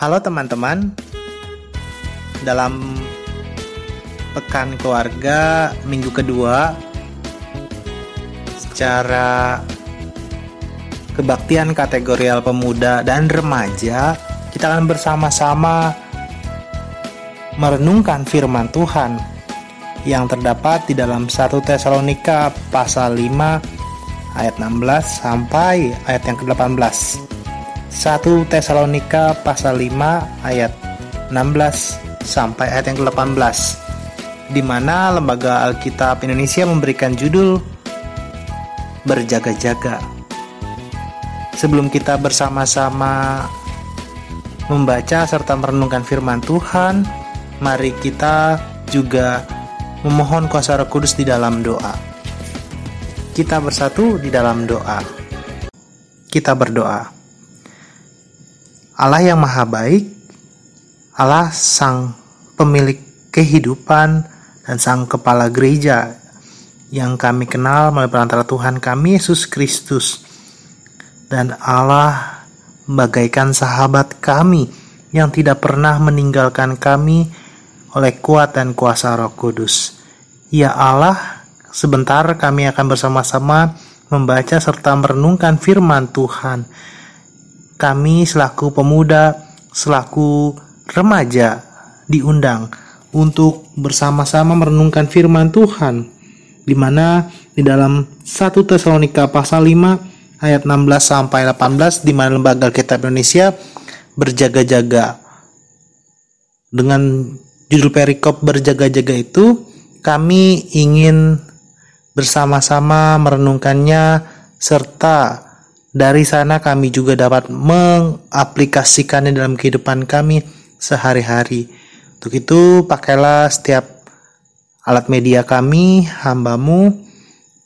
Halo teman-teman, dalam pekan keluarga minggu kedua, secara kebaktian kategorial pemuda dan remaja, kita akan bersama-sama merenungkan firman Tuhan yang terdapat di dalam 1 Tesalonika pasal 5 ayat 16 sampai ayat yang ke-18. 1 Tesalonika pasal 5 ayat 16 sampai ayat yang ke-18 di mana Lembaga Alkitab Indonesia memberikan judul Berjaga-jaga. Sebelum kita bersama-sama membaca serta merenungkan firman Tuhan, mari kita juga memohon kuasa Roh Kudus di dalam doa. Kita bersatu di dalam doa. Kita berdoa. Allah yang maha baik, Allah sang pemilik kehidupan dan sang kepala gereja yang kami kenal melalui perantara Tuhan kami Yesus Kristus dan Allah bagaikan sahabat kami yang tidak pernah meninggalkan kami oleh kuat dan kuasa Roh Kudus. Ya Allah, sebentar kami akan bersama-sama membaca serta merenungkan firman Tuhan kami selaku pemuda, selaku remaja diundang untuk bersama-sama merenungkan firman Tuhan di mana di dalam 1 Tesalonika pasal 5 ayat 16 sampai 18 di mana lembaga Alkitab Indonesia berjaga-jaga. Dengan judul perikop berjaga-jaga itu kami ingin bersama-sama merenungkannya serta dari sana kami juga dapat mengaplikasikannya dalam kehidupan kami sehari-hari. Untuk itu pakailah setiap alat media kami, hambamu,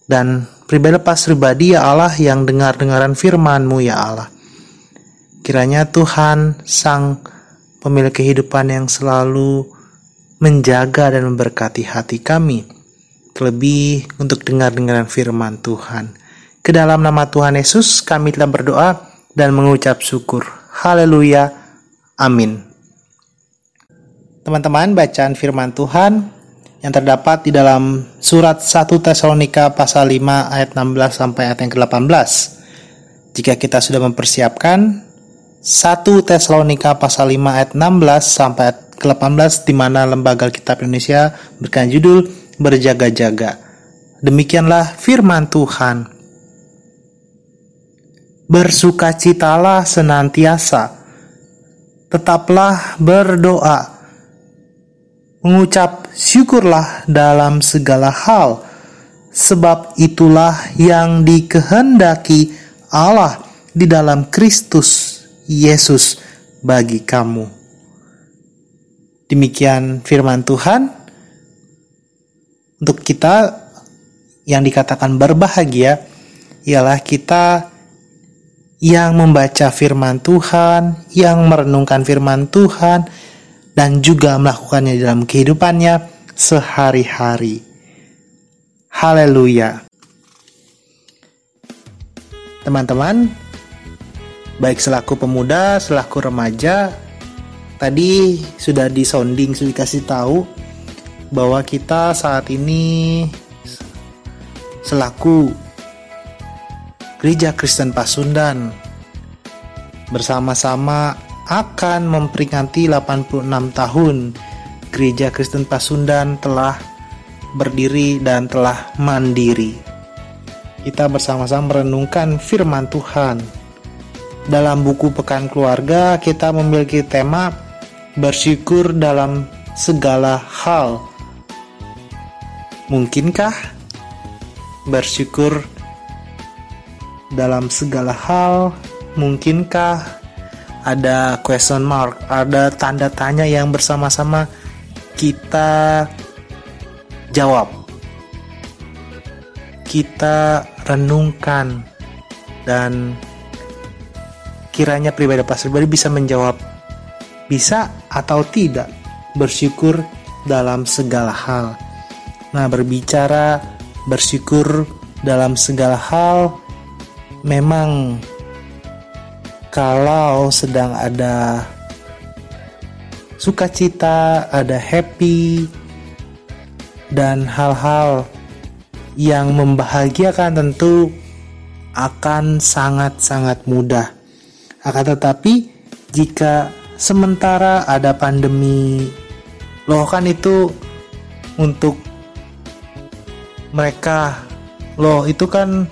dan pribadi lepas pribadi ya Allah yang dengar-dengaran firmanmu ya Allah. Kiranya Tuhan sang pemilik kehidupan yang selalu menjaga dan memberkati hati kami. Terlebih untuk dengar-dengaran firman Tuhan. Ke dalam nama Tuhan Yesus kami telah berdoa dan mengucap syukur. Haleluya. Amin. Teman-teman, bacaan firman Tuhan yang terdapat di dalam surat 1 Tesalonika pasal 5 ayat 16 sampai ayat yang ke-18. Jika kita sudah mempersiapkan 1 Tesalonika pasal 5 ayat 16 sampai ayat ke-18 di mana Lembaga Kitab Indonesia berikan judul Berjaga-jaga. Demikianlah firman Tuhan bersukacitalah senantiasa, tetaplah berdoa, mengucap syukurlah dalam segala hal, sebab itulah yang dikehendaki Allah di dalam Kristus Yesus bagi kamu. Demikian firman Tuhan. Untuk kita yang dikatakan berbahagia ialah kita yang membaca firman Tuhan, yang merenungkan firman Tuhan, dan juga melakukannya dalam kehidupannya sehari-hari. Haleluya! Teman-teman, baik selaku pemuda, selaku remaja, tadi sudah disonding, sudah dikasih tahu bahwa kita saat ini selaku Gereja Kristen Pasundan bersama-sama akan memperingati 86 tahun Gereja Kristen Pasundan telah berdiri dan telah mandiri. Kita bersama-sama merenungkan firman Tuhan. Dalam buku Pekan Keluarga kita memiliki tema bersyukur dalam segala hal. Mungkinkah bersyukur dalam segala hal mungkinkah ada question mark, ada tanda tanya yang bersama-sama kita jawab. Kita renungkan dan kiranya pribadi pas pribadi bisa menjawab bisa atau tidak bersyukur dalam segala hal. Nah, berbicara bersyukur dalam segala hal memang kalau sedang ada sukacita, ada happy, dan hal-hal yang membahagiakan tentu akan sangat-sangat mudah. Akan tetapi, jika sementara ada pandemi, loh kan itu untuk mereka, loh itu kan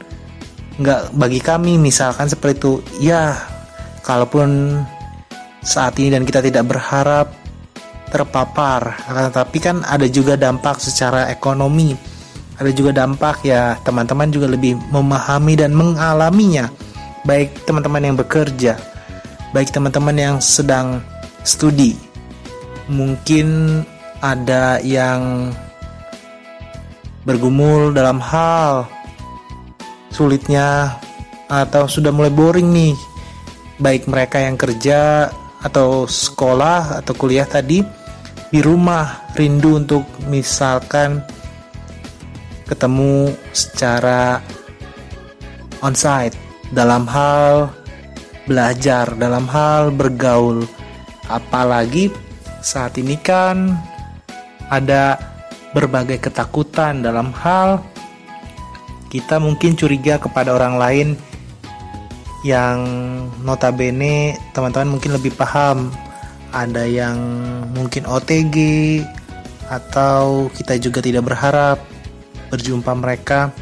nggak bagi kami misalkan seperti itu. Ya, kalaupun saat ini dan kita tidak berharap terpapar, tetapi kan ada juga dampak secara ekonomi. Ada juga dampak ya teman-teman juga lebih memahami dan mengalaminya. Baik teman-teman yang bekerja baik teman-teman yang sedang studi. Mungkin ada yang bergumul dalam hal sulitnya atau sudah mulai boring nih baik mereka yang kerja atau sekolah atau kuliah tadi di rumah rindu untuk misalkan ketemu secara onsite dalam hal belajar, dalam hal bergaul. Apalagi saat ini kan ada berbagai ketakutan dalam hal kita mungkin curiga kepada orang lain yang notabene teman-teman mungkin lebih paham ada yang mungkin OTG atau kita juga tidak berharap berjumpa mereka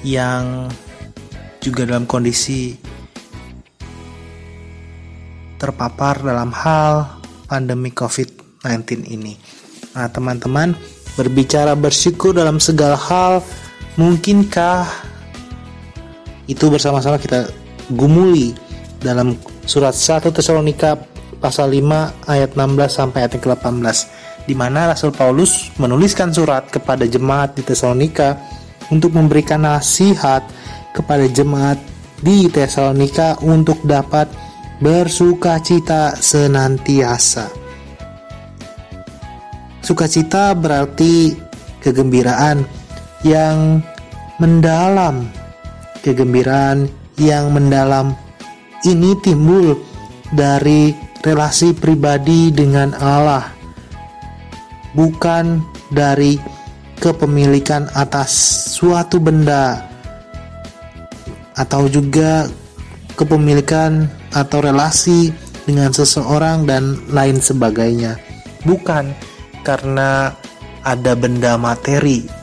yang juga dalam kondisi terpapar dalam hal pandemi COVID-19 ini. Nah, teman-teman, berbicara bersyukur dalam segala hal, mungkinkah itu bersama-sama kita gumuli dalam surat 1 Tesalonika pasal 5 ayat 16 sampai ayat 18 di mana Rasul Paulus menuliskan surat kepada jemaat di Tesalonika untuk memberikan nasihat kepada jemaat di Tesalonika untuk dapat bersuka cita senantiasa. Sukacita berarti kegembiraan yang mendalam. Kegembiraan yang mendalam ini timbul dari relasi pribadi dengan Allah bukan dari kepemilikan atas suatu benda atau juga kepemilikan atau relasi dengan seseorang dan lain sebagainya. Bukan karena ada benda materi.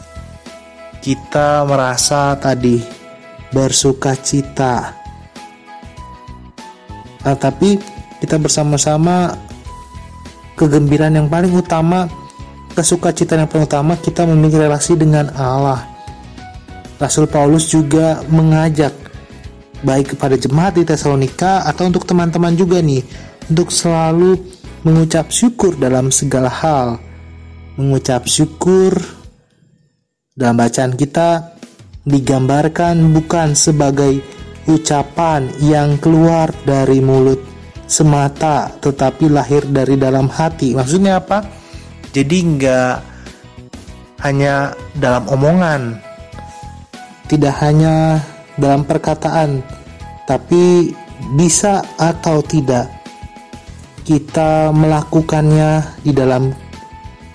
Kita merasa tadi bersuka cita. Nah, tapi kita bersama-sama kegembiraan yang paling utama kesukacita yang paling utama kita memiliki relasi dengan Allah. Rasul Paulus juga mengajak baik kepada jemaat di Tesalonika atau untuk teman-teman juga nih untuk selalu mengucap syukur dalam segala hal. Mengucap syukur dalam bacaan kita digambarkan bukan sebagai ucapan yang keluar dari mulut semata tetapi lahir dari dalam hati. Maksudnya apa? Jadi nggak hanya dalam omongan, tidak hanya dalam perkataan, tapi bisa atau tidak kita melakukannya di dalam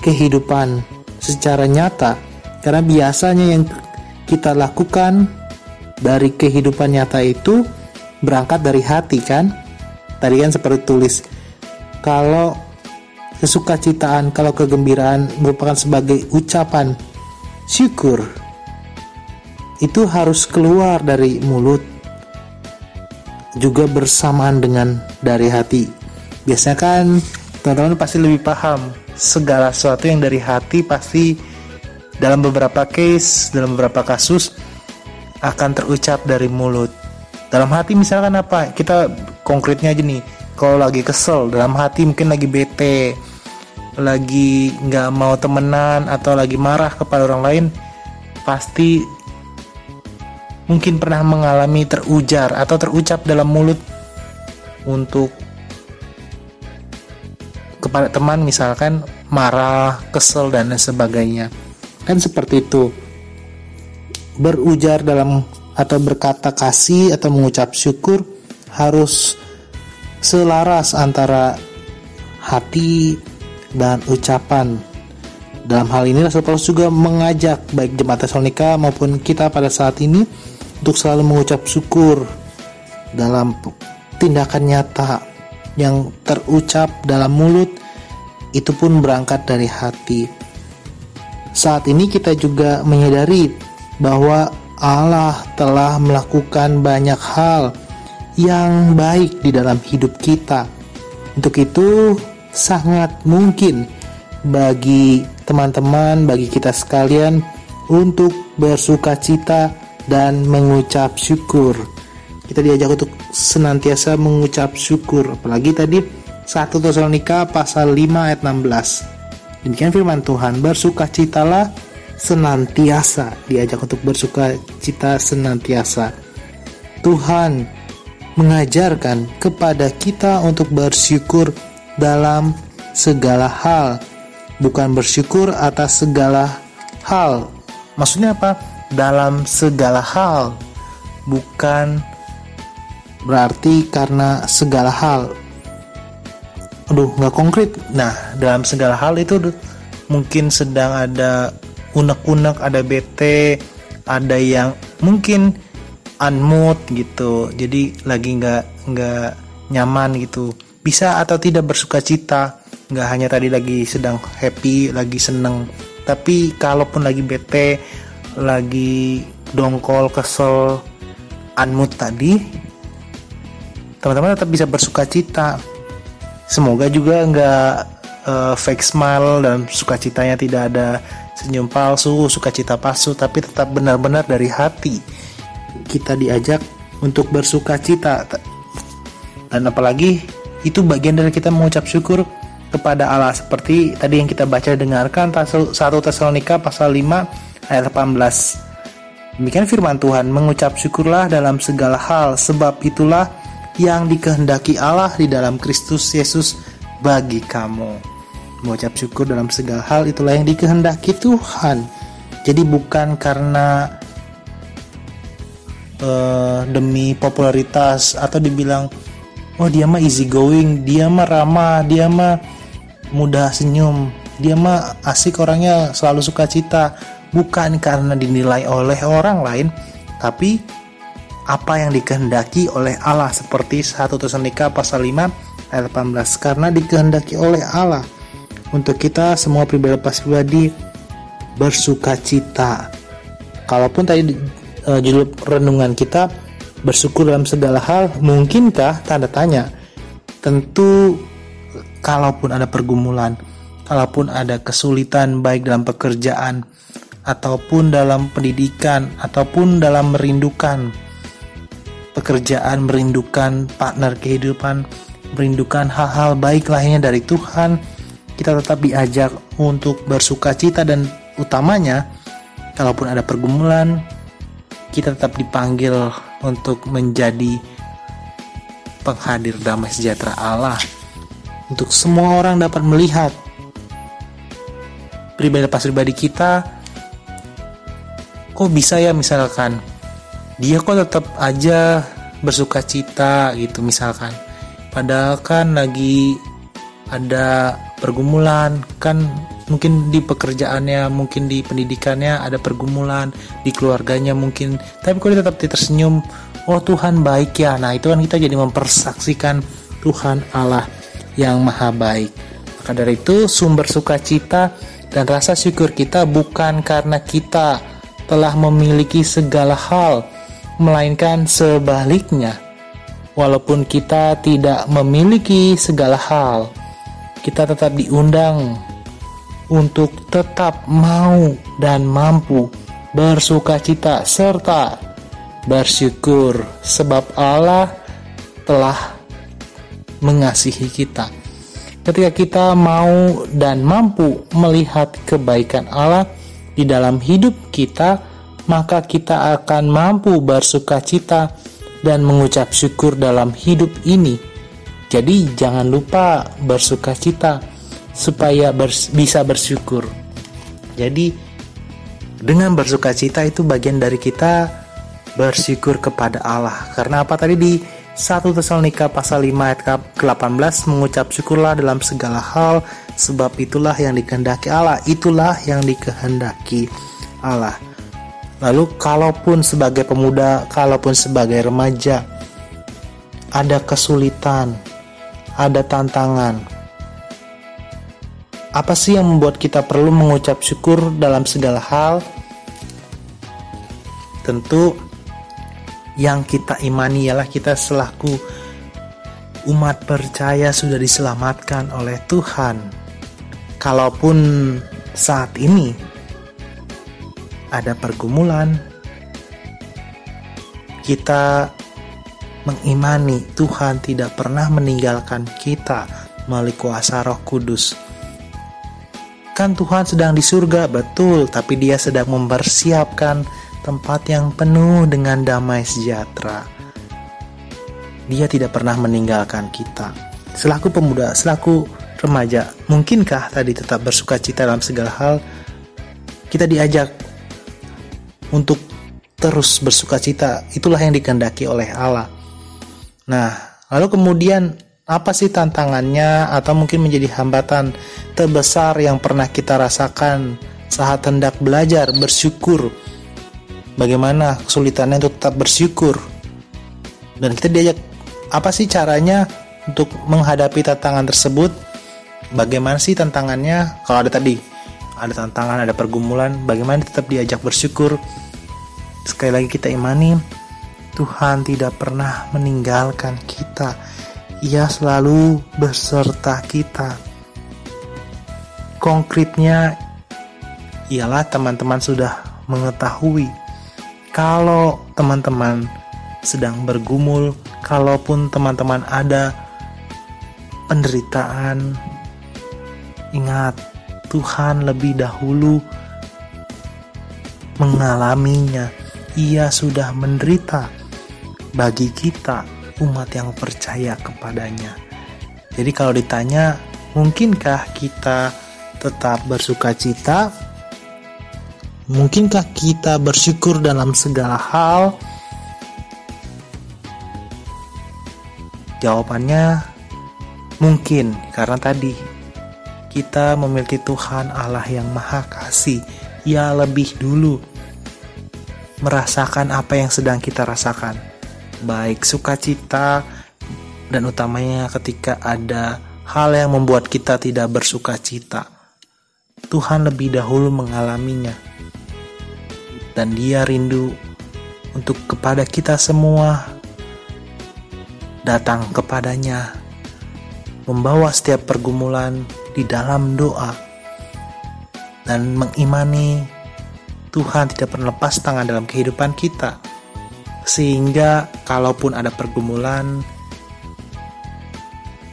kehidupan secara nyata. Karena biasanya yang kita lakukan dari kehidupan nyata itu berangkat dari hati kan? Tadi kan seperti tulis kalau kesukacitaan, kalau kegembiraan merupakan sebagai ucapan syukur, itu harus keluar dari mulut juga bersamaan dengan dari hati. Biasanya kan teman-teman pasti lebih paham segala sesuatu yang dari hati pasti dalam beberapa case, dalam beberapa kasus akan terucap dari mulut. Dalam hati misalkan apa? Kita konkretnya aja nih. Kalau lagi kesel, dalam hati mungkin lagi bete, lagi nggak mau temenan atau lagi marah kepada orang lain pasti mungkin pernah mengalami terujar atau terucap dalam mulut untuk kepada teman misalkan marah, kesel dan sebagainya. Kan seperti itu. Berujar dalam atau berkata kasih atau mengucap syukur harus selaras antara hati dan ucapan. Dalam hal ini Rasul Paulus juga mengajak baik jemaat Tesalonika maupun kita pada saat ini untuk selalu mengucap syukur dalam tindakan nyata yang terucap dalam mulut itu pun berangkat dari hati. Saat ini kita juga menyadari bahwa Allah telah melakukan banyak hal yang baik di dalam hidup kita. Untuk itu, sangat mungkin bagi teman-teman, bagi kita sekalian untuk bersuka cita dan mengucap syukur. Kita diajak untuk senantiasa mengucap syukur, apalagi tadi 1 Tesalonika pasal 5 ayat 16. Demikian firman Tuhan, bersukacitalah senantiasa, diajak untuk bersuka cita senantiasa. Tuhan mengajarkan kepada kita untuk bersyukur dalam segala hal bukan bersyukur atas segala hal. Maksudnya apa? Dalam segala hal, bukan berarti karena segala hal. Aduh, nggak konkret. Nah, dalam segala hal itu mungkin sedang ada unek-unek, ada bete, ada yang mungkin unmood gitu. Jadi lagi nggak nggak nyaman gitu. Bisa atau tidak bersuka cita nggak hanya tadi lagi sedang happy lagi seneng tapi kalaupun lagi bete lagi dongkol kesel unmood tadi teman-teman tetap bisa bersuka cita semoga juga nggak uh, fake smile dan sukacitanya tidak ada senyum palsu sukacita palsu tapi tetap benar-benar dari hati kita diajak untuk bersuka cita. Dan apalagi itu bagian dari kita mengucap syukur kepada Allah. Seperti tadi yang kita baca dengarkan 1 Tesalonika pasal 5 ayat 18. Demikian firman Tuhan, mengucap syukurlah dalam segala hal. Sebab itulah yang dikehendaki Allah di dalam Kristus Yesus bagi kamu. Mengucap syukur dalam segala hal itulah yang dikehendaki Tuhan. Jadi bukan karena uh, demi popularitas atau dibilang oh dia mah easy going, dia mah ramah, dia mah mudah senyum dia mah asik orangnya selalu suka cita bukan karena dinilai oleh orang lain tapi apa yang dikehendaki oleh Allah seperti 1 Tesalonika pasal 5 ayat 18 karena dikehendaki oleh Allah untuk kita semua pribadi lepas pribadi bersuka cita. Kalaupun tadi uh, judul renungan kita bersyukur dalam segala hal mungkinkah tanda tanya tentu kalaupun ada pergumulan, kalaupun ada kesulitan baik dalam pekerjaan ataupun dalam pendidikan ataupun dalam merindukan pekerjaan, merindukan partner kehidupan, merindukan hal-hal baik lainnya dari Tuhan, kita tetap diajak untuk bersuka cita dan utamanya kalaupun ada pergumulan kita tetap dipanggil untuk menjadi penghadir damai sejahtera Allah. Untuk semua orang dapat melihat pribadi lepas pribadi kita. Kok bisa ya misalkan dia kok tetap aja bersuka cita gitu misalkan. Padahal kan lagi ada pergumulan kan mungkin di pekerjaannya mungkin di pendidikannya ada pergumulan di keluarganya mungkin. Tapi kok dia tetap tersenyum oh Tuhan baik ya. Nah itu kan kita jadi mempersaksikan Tuhan Allah yang maha baik. Maka dari itu sumber sukacita dan rasa syukur kita bukan karena kita telah memiliki segala hal, melainkan sebaliknya. Walaupun kita tidak memiliki segala hal, kita tetap diundang untuk tetap mau dan mampu bersukacita serta bersyukur sebab Allah telah mengasihi kita. Ketika kita mau dan mampu melihat kebaikan Allah di dalam hidup kita, maka kita akan mampu bersuka cita dan mengucap syukur dalam hidup ini. Jadi, jangan lupa bersuka cita supaya bers bisa bersyukur. Jadi, dengan bersuka cita itu bagian dari kita bersyukur kepada Allah. Karena apa tadi di 1 Tesalonika pasal 5 ayat ke-18 mengucap syukurlah dalam segala hal sebab itulah yang dikehendaki Allah, itulah yang dikehendaki Allah. Lalu kalaupun sebagai pemuda, kalaupun sebagai remaja ada kesulitan, ada tantangan. Apa sih yang membuat kita perlu mengucap syukur dalam segala hal? Tentu yang kita imani ialah kita selaku umat percaya sudah diselamatkan oleh Tuhan. Kalaupun saat ini ada pergumulan, kita mengimani Tuhan tidak pernah meninggalkan kita melalui kuasa Roh Kudus. Kan Tuhan sedang di surga, betul, tapi Dia sedang mempersiapkan tempat yang penuh dengan damai sejahtera. Dia tidak pernah meninggalkan kita. Selaku pemuda, selaku remaja, mungkinkah tadi tetap bersuka cita dalam segala hal? Kita diajak untuk terus bersuka cita. Itulah yang dikehendaki oleh Allah. Nah, lalu kemudian apa sih tantangannya atau mungkin menjadi hambatan terbesar yang pernah kita rasakan saat hendak belajar bersyukur? Bagaimana kesulitannya untuk tetap bersyukur? Dan kita diajak apa sih caranya untuk menghadapi tantangan tersebut? Bagaimana sih tantangannya? Kalau ada tadi, ada tantangan, ada pergumulan, bagaimana tetap diajak bersyukur? Sekali lagi kita imani Tuhan tidak pernah meninggalkan kita. Ia selalu beserta kita. Konkretnya ialah teman-teman sudah mengetahui kalau teman-teman sedang bergumul, kalaupun teman-teman ada penderitaan, ingat Tuhan lebih dahulu mengalaminya. Ia sudah menderita bagi kita umat yang percaya kepadanya. Jadi kalau ditanya, mungkinkah kita tetap bersuka cita? Mungkinkah kita bersyukur dalam segala hal? Jawabannya mungkin karena tadi kita memiliki Tuhan Allah yang Maha Kasih. Ia lebih dulu merasakan apa yang sedang kita rasakan baik sukacita dan utamanya ketika ada hal yang membuat kita tidak bersuka cita. Tuhan lebih dahulu mengalaminya. Dan dia rindu untuk kepada kita semua datang kepadanya membawa setiap pergumulan di dalam doa dan mengimani Tuhan tidak pernah lepas tangan dalam kehidupan kita. Sehingga kalaupun ada pergumulan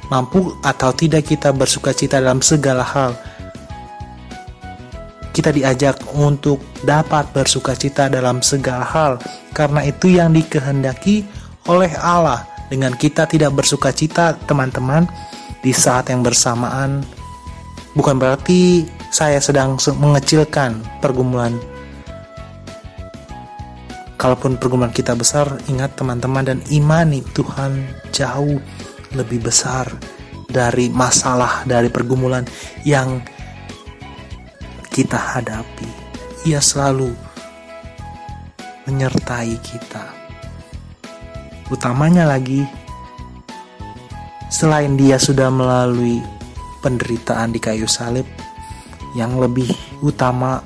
mampu atau tidak kita bersuka cita dalam segala hal kita diajak untuk dapat bersuka cita dalam segala hal. Karena itu yang dikehendaki oleh Allah. Dengan kita tidak bersuka cita teman-teman di saat yang bersamaan bukan berarti saya sedang mengecilkan pergumulan Kalaupun pergumulan kita besar, ingat teman-teman dan imani Tuhan jauh lebih besar dari masalah, dari pergumulan yang kita hadapi. Ia selalu menyertai kita. Utamanya lagi, selain dia sudah melalui penderitaan di kayu salib, yang lebih utama,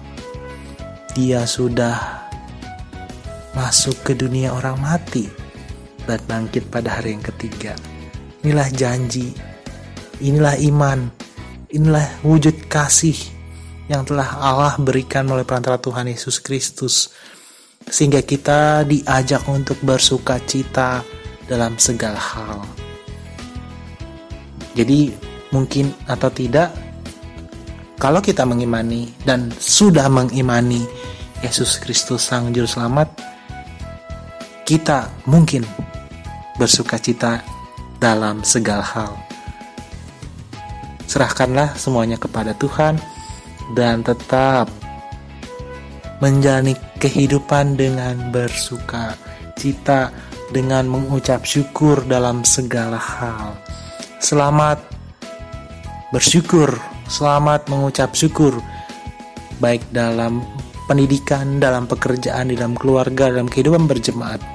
dia sudah masuk ke dunia orang mati dan bangkit pada hari yang ketiga. Inilah janji, inilah iman, inilah wujud kasih yang telah Allah berikan melalui perantara Tuhan Yesus Kristus. Sehingga kita diajak untuk bersuka cita dalam segala hal. Jadi mungkin atau tidak, kalau kita mengimani dan sudah mengimani Yesus Kristus Sang Juru Selamat, kita mungkin bersuka cita dalam segala hal. Serahkanlah semuanya kepada Tuhan dan tetap menjalani kehidupan dengan bersuka cita dengan mengucap syukur dalam segala hal. Selamat bersyukur, selamat mengucap syukur, baik dalam pendidikan, dalam pekerjaan, dalam keluarga, dalam kehidupan berjemaat.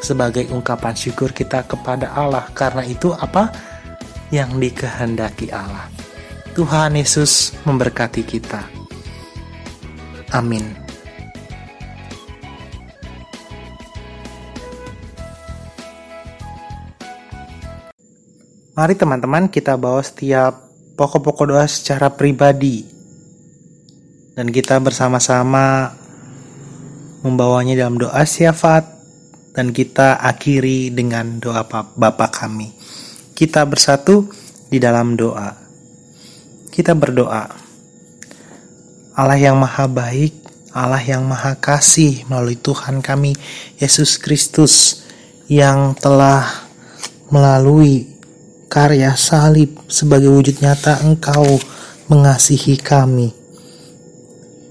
Sebagai ungkapan syukur kita kepada Allah, karena itu apa yang dikehendaki Allah. Tuhan Yesus memberkati kita. Amin. Mari teman-teman kita bawa setiap pokok-pokok doa secara pribadi. Dan kita bersama-sama membawanya dalam doa syafaat dan kita akhiri dengan doa Bapa kami. Kita bersatu di dalam doa. Kita berdoa. Allah yang maha baik, Allah yang maha kasih melalui Tuhan kami Yesus Kristus yang telah melalui karya salib sebagai wujud nyata Engkau mengasihi kami.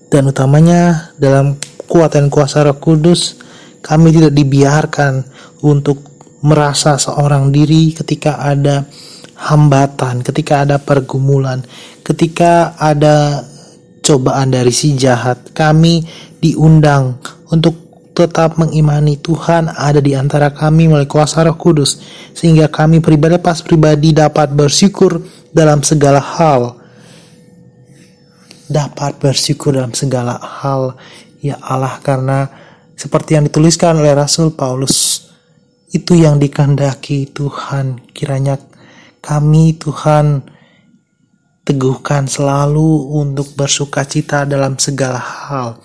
Dan utamanya dalam kuatan kuasa Roh Kudus, kami tidak dibiarkan untuk merasa seorang diri ketika ada hambatan, ketika ada pergumulan, ketika ada cobaan dari si jahat. Kami diundang untuk tetap mengimani Tuhan ada di antara kami melalui kuasa Roh Kudus, sehingga kami pribadi pas pribadi dapat bersyukur dalam segala hal. Dapat bersyukur dalam segala hal, ya Allah, karena seperti yang dituliskan oleh Rasul Paulus, itu yang dikehendaki Tuhan. Kiranya kami, Tuhan, teguhkan selalu untuk bersuka cita dalam segala hal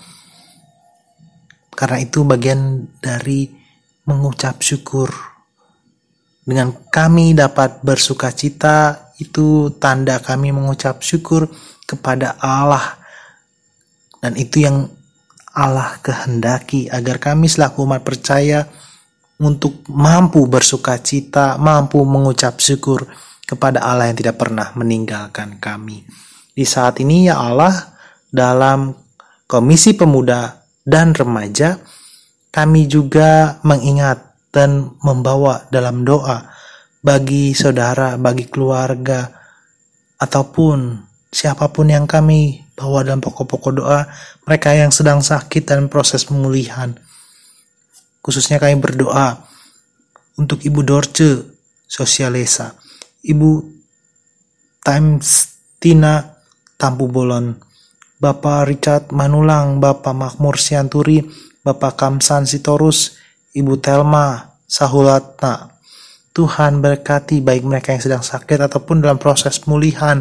karena itu bagian dari mengucap syukur. Dengan kami dapat bersuka cita, itu tanda kami mengucap syukur kepada Allah. Dan itu yang Allah kehendaki agar kami selaku umat percaya untuk mampu bersuka cita, mampu mengucap syukur kepada Allah yang tidak pernah meninggalkan kami. Di saat ini ya Allah dalam Komisi Pemuda dan remaja, kami juga mengingat dan membawa dalam doa bagi saudara, bagi keluarga, ataupun siapa pun yang kami bawa dalam pokok-pokok doa, mereka yang sedang sakit dan proses pemulihan. Khususnya kami berdoa untuk Ibu Dorce Sosialesa, Ibu Times Tina Tampu Bolon, Bapak Richard Manulang, Bapak Makmur Sianturi, Bapak Kamsan Sitorus, Ibu Telma Sahulatna. Tuhan berkati baik mereka yang sedang sakit ataupun dalam proses pemulihan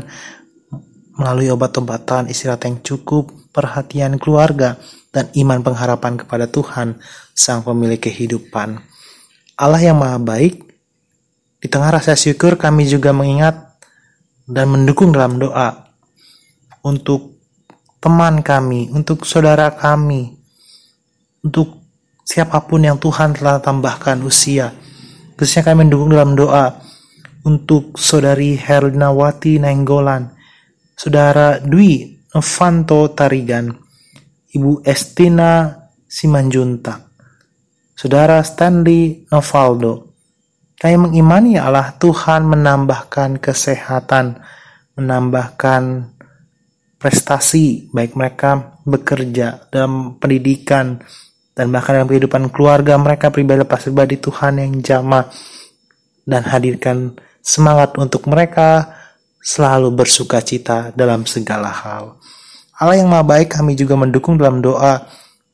melalui obat-obatan, istirahat yang cukup, perhatian keluarga, dan iman pengharapan kepada Tuhan, Sang Pemilik kehidupan. Allah yang Maha Baik, di tengah rasa syukur kami juga mengingat dan mendukung dalam doa untuk teman kami, untuk saudara kami, untuk siapa pun yang Tuhan telah tambahkan usia. Khususnya kami mendukung dalam doa untuk saudari Herlinawati Nainggolan, saudara Dwi Novanto Tarigan, Ibu Estina Simanjuntak, saudara Stanley Novaldo. Kami mengimani Allah Tuhan menambahkan kesehatan, menambahkan prestasi, baik mereka bekerja dalam pendidikan dan bahkan dalam kehidupan keluarga mereka pribadi lepas pribadi Tuhan yang jamaah dan hadirkan semangat untuk mereka selalu bersuka cita dalam segala hal. Allah yang maha baik kami juga mendukung dalam doa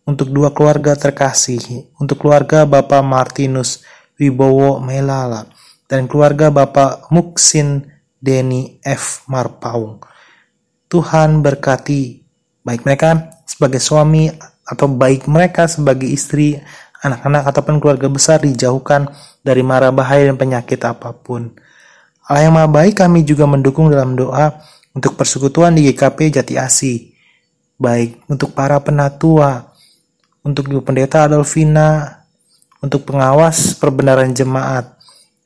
untuk dua keluarga terkasih, untuk keluarga Bapak Martinus Wibowo Melala dan keluarga Bapak Muksin Deni F. Marpaung. Tuhan berkati baik mereka sebagai suami atau baik mereka sebagai istri, anak-anak ataupun keluarga besar dijauhkan dari mara bahaya dan penyakit apa pun. Allah yang maha baik kami juga mendukung dalam doa untuk persekutuan di GKP Jati Asi, baik untuk para penatua, untuk Ibu Pendeta Adolfina, untuk pengawas perbenaran jemaat,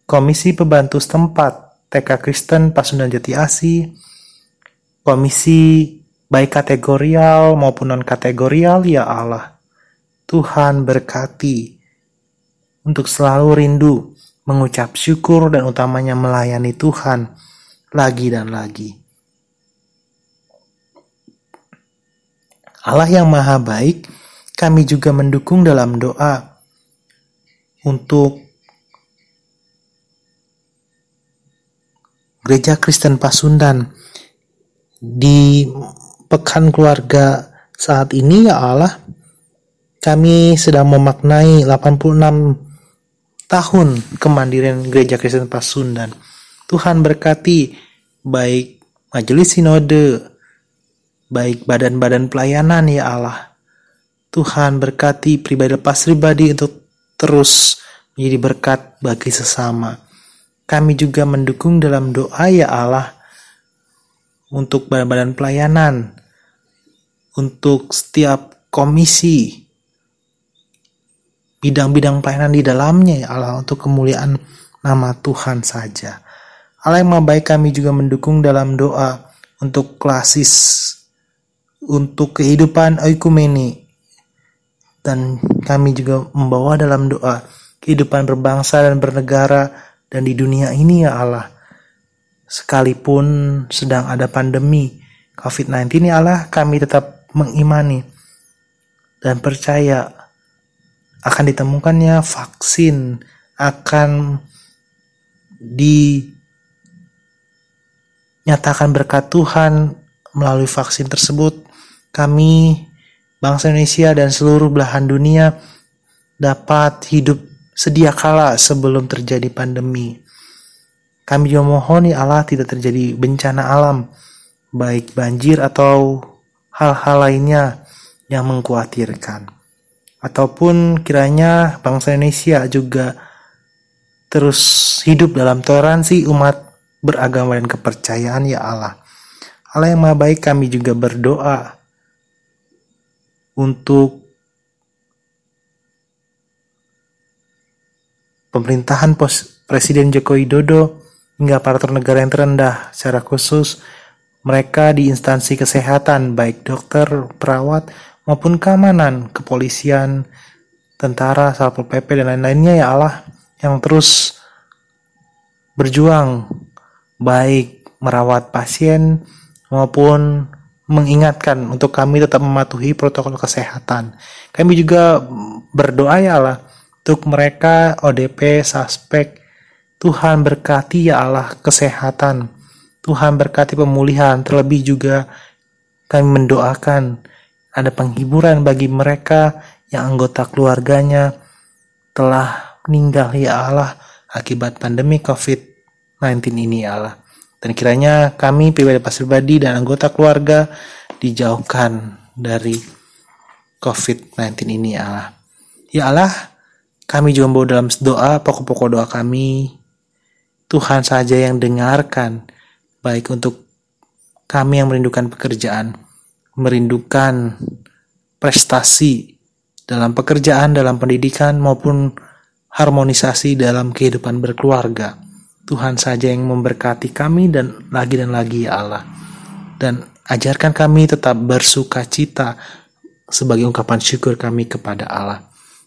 Komisi Pembantu Setempat, TK Kristen Pasundan Jati Asi, komisi baik kategorial maupun non kategorial ya Allah. Tuhan berkati untuk selalu rindu mengucap syukur dan utamanya melayani Tuhan lagi dan lagi. Allah yang Maha Baik, kami juga mendukung dalam doa untuk Gereja Kristen Pasundan di pekan keluarga saat ini ya Allah kami sedang memaknai 86 tahun kemandirian Gereja Kristen Pasundan. Tuhan berkati baik majelis sinode, baik badan-badan pelayanan ya Allah. Tuhan berkati pribadi lepas pribadi untuk terus menjadi berkat bagi sesama. Kami juga mendukung dalam doa ya Allah untuk badan-badan pelayanan, untuk setiap komisi, bidang-bidang pelayanan di dalamnya ya Allah untuk kemuliaan nama Tuhan saja. Allah yang baik kami juga mendukung dalam doa untuk klasis, untuk kehidupan oikumeni, dan kami juga membawa dalam doa kehidupan berbangsa dan bernegara dan di dunia ini ya Allah, sekalipun sedang ada pandemi COVID-19 ya Allah, kami tetap mengimani dan percaya akan ditemukannya vaksin, akan dinyatakan berkat Tuhan melalui vaksin tersebut. Kami, bangsa Indonesia dan seluruh belahan dunia dapat hidup sedia kala sebelum terjadi pandemi. Kami juga mohon ya Allah tidak terjadi bencana alam, baik banjir atau hal-hal lainnya yang mengkhawatirkan. Ataupun kiranya bangsa Indonesia juga terus hidup dalam toleransi umat beragama dan kepercayaan ya Allah. Allah yang maha baik kami juga berdoa untuk pemerintahan pos Presiden Joko Widodo hingga aparatur negara yang terendah secara khusus mereka di instansi kesehatan baik dokter, perawat maupun keamanan, kepolisian, tentara, satpol pp dan lain-lainnya ya Allah yang terus berjuang baik merawat pasien maupun mengingatkan untuk kami tetap mematuhi protokol kesehatan. Kami juga berdoa ya Allah untuk mereka ODP, suspek, Tuhan berkati ya Allah kesehatan. Tuhan berkati pemulihan. Terlebih juga kami mendoakan ada penghiburan bagi mereka yang anggota keluarganya telah meninggal ya Allah akibat pandemi COVID-19 ini ya Allah. Dan kiranya kami pribadi pribadi dan anggota keluarga dijauhkan dari COVID-19 ini ya Allah. Ya Allah, kami membawa dalam doa, pokok-pokok doa kami. Tuhan saja yang dengarkan, baik untuk kami yang merindukan pekerjaan, merindukan prestasi dalam pekerjaan, dalam pendidikan, maupun harmonisasi dalam kehidupan berkeluarga. Tuhan saja yang memberkati kami dan lagi dan lagi ya Allah. Dan ajarkan kami tetap bersuka cita sebagai ungkapan syukur kami kepada Allah.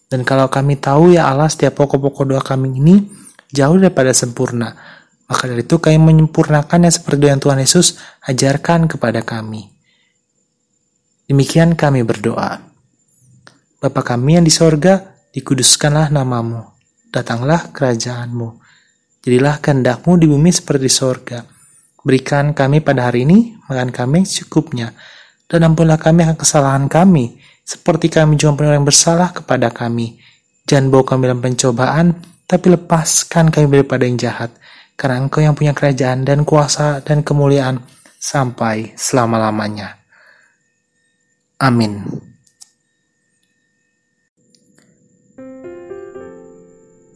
Dan kalau kami tahu ya Allah setiap pokok-pokok doa kami ini jauh daripada sempurna. Maka dari itu kami menyempurnakannya seperti yang Tuhan Yesus ajarkan kepada kami. Demikian kami berdoa. Bapa kami yang di sorga, dikuduskanlah namamu. Datanglah kerajaanmu. Jadilah kehendakmu di bumi seperti di sorga. Berikan kami pada hari ini makan kami cukupnya. Dan ampunlah kami akan kesalahan kami, seperti kami juga pernah yang bersalah kepada kami. Jangan bawa kami dalam pencobaan, tapi lepaskan kami daripada yang jahat. Karena engkau yang punya kerajaan dan kuasa dan kemuliaan sampai selama-lamanya. Amin.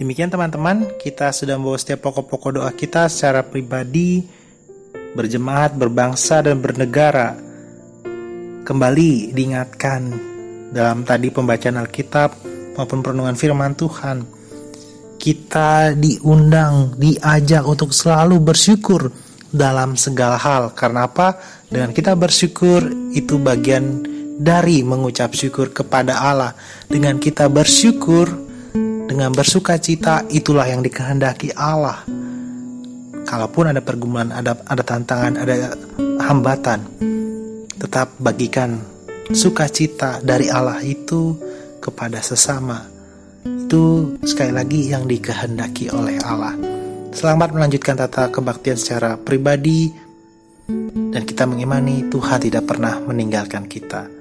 Demikian teman-teman, kita sudah membawa setiap pokok-pokok doa kita secara pribadi, berjemaat, berbangsa, dan bernegara. Kembali diingatkan dalam tadi pembacaan Alkitab maupun perenungan firman Tuhan. Kita diundang, diajak untuk selalu bersyukur dalam segala hal. Karena apa? Dengan kita bersyukur itu bagian dari mengucap syukur kepada Allah. Dengan kita bersyukur dengan bersuka cita itulah yang dikehendaki Allah. Kalaupun ada pergumulan, ada ada tantangan, ada hambatan, tetap bagikan sukacita dari Allah itu kepada sesama. Itu sekali lagi yang dikehendaki oleh Allah. Selamat melanjutkan tata kebaktian secara pribadi dan kita mengimani Tuhan tidak pernah meninggalkan kita.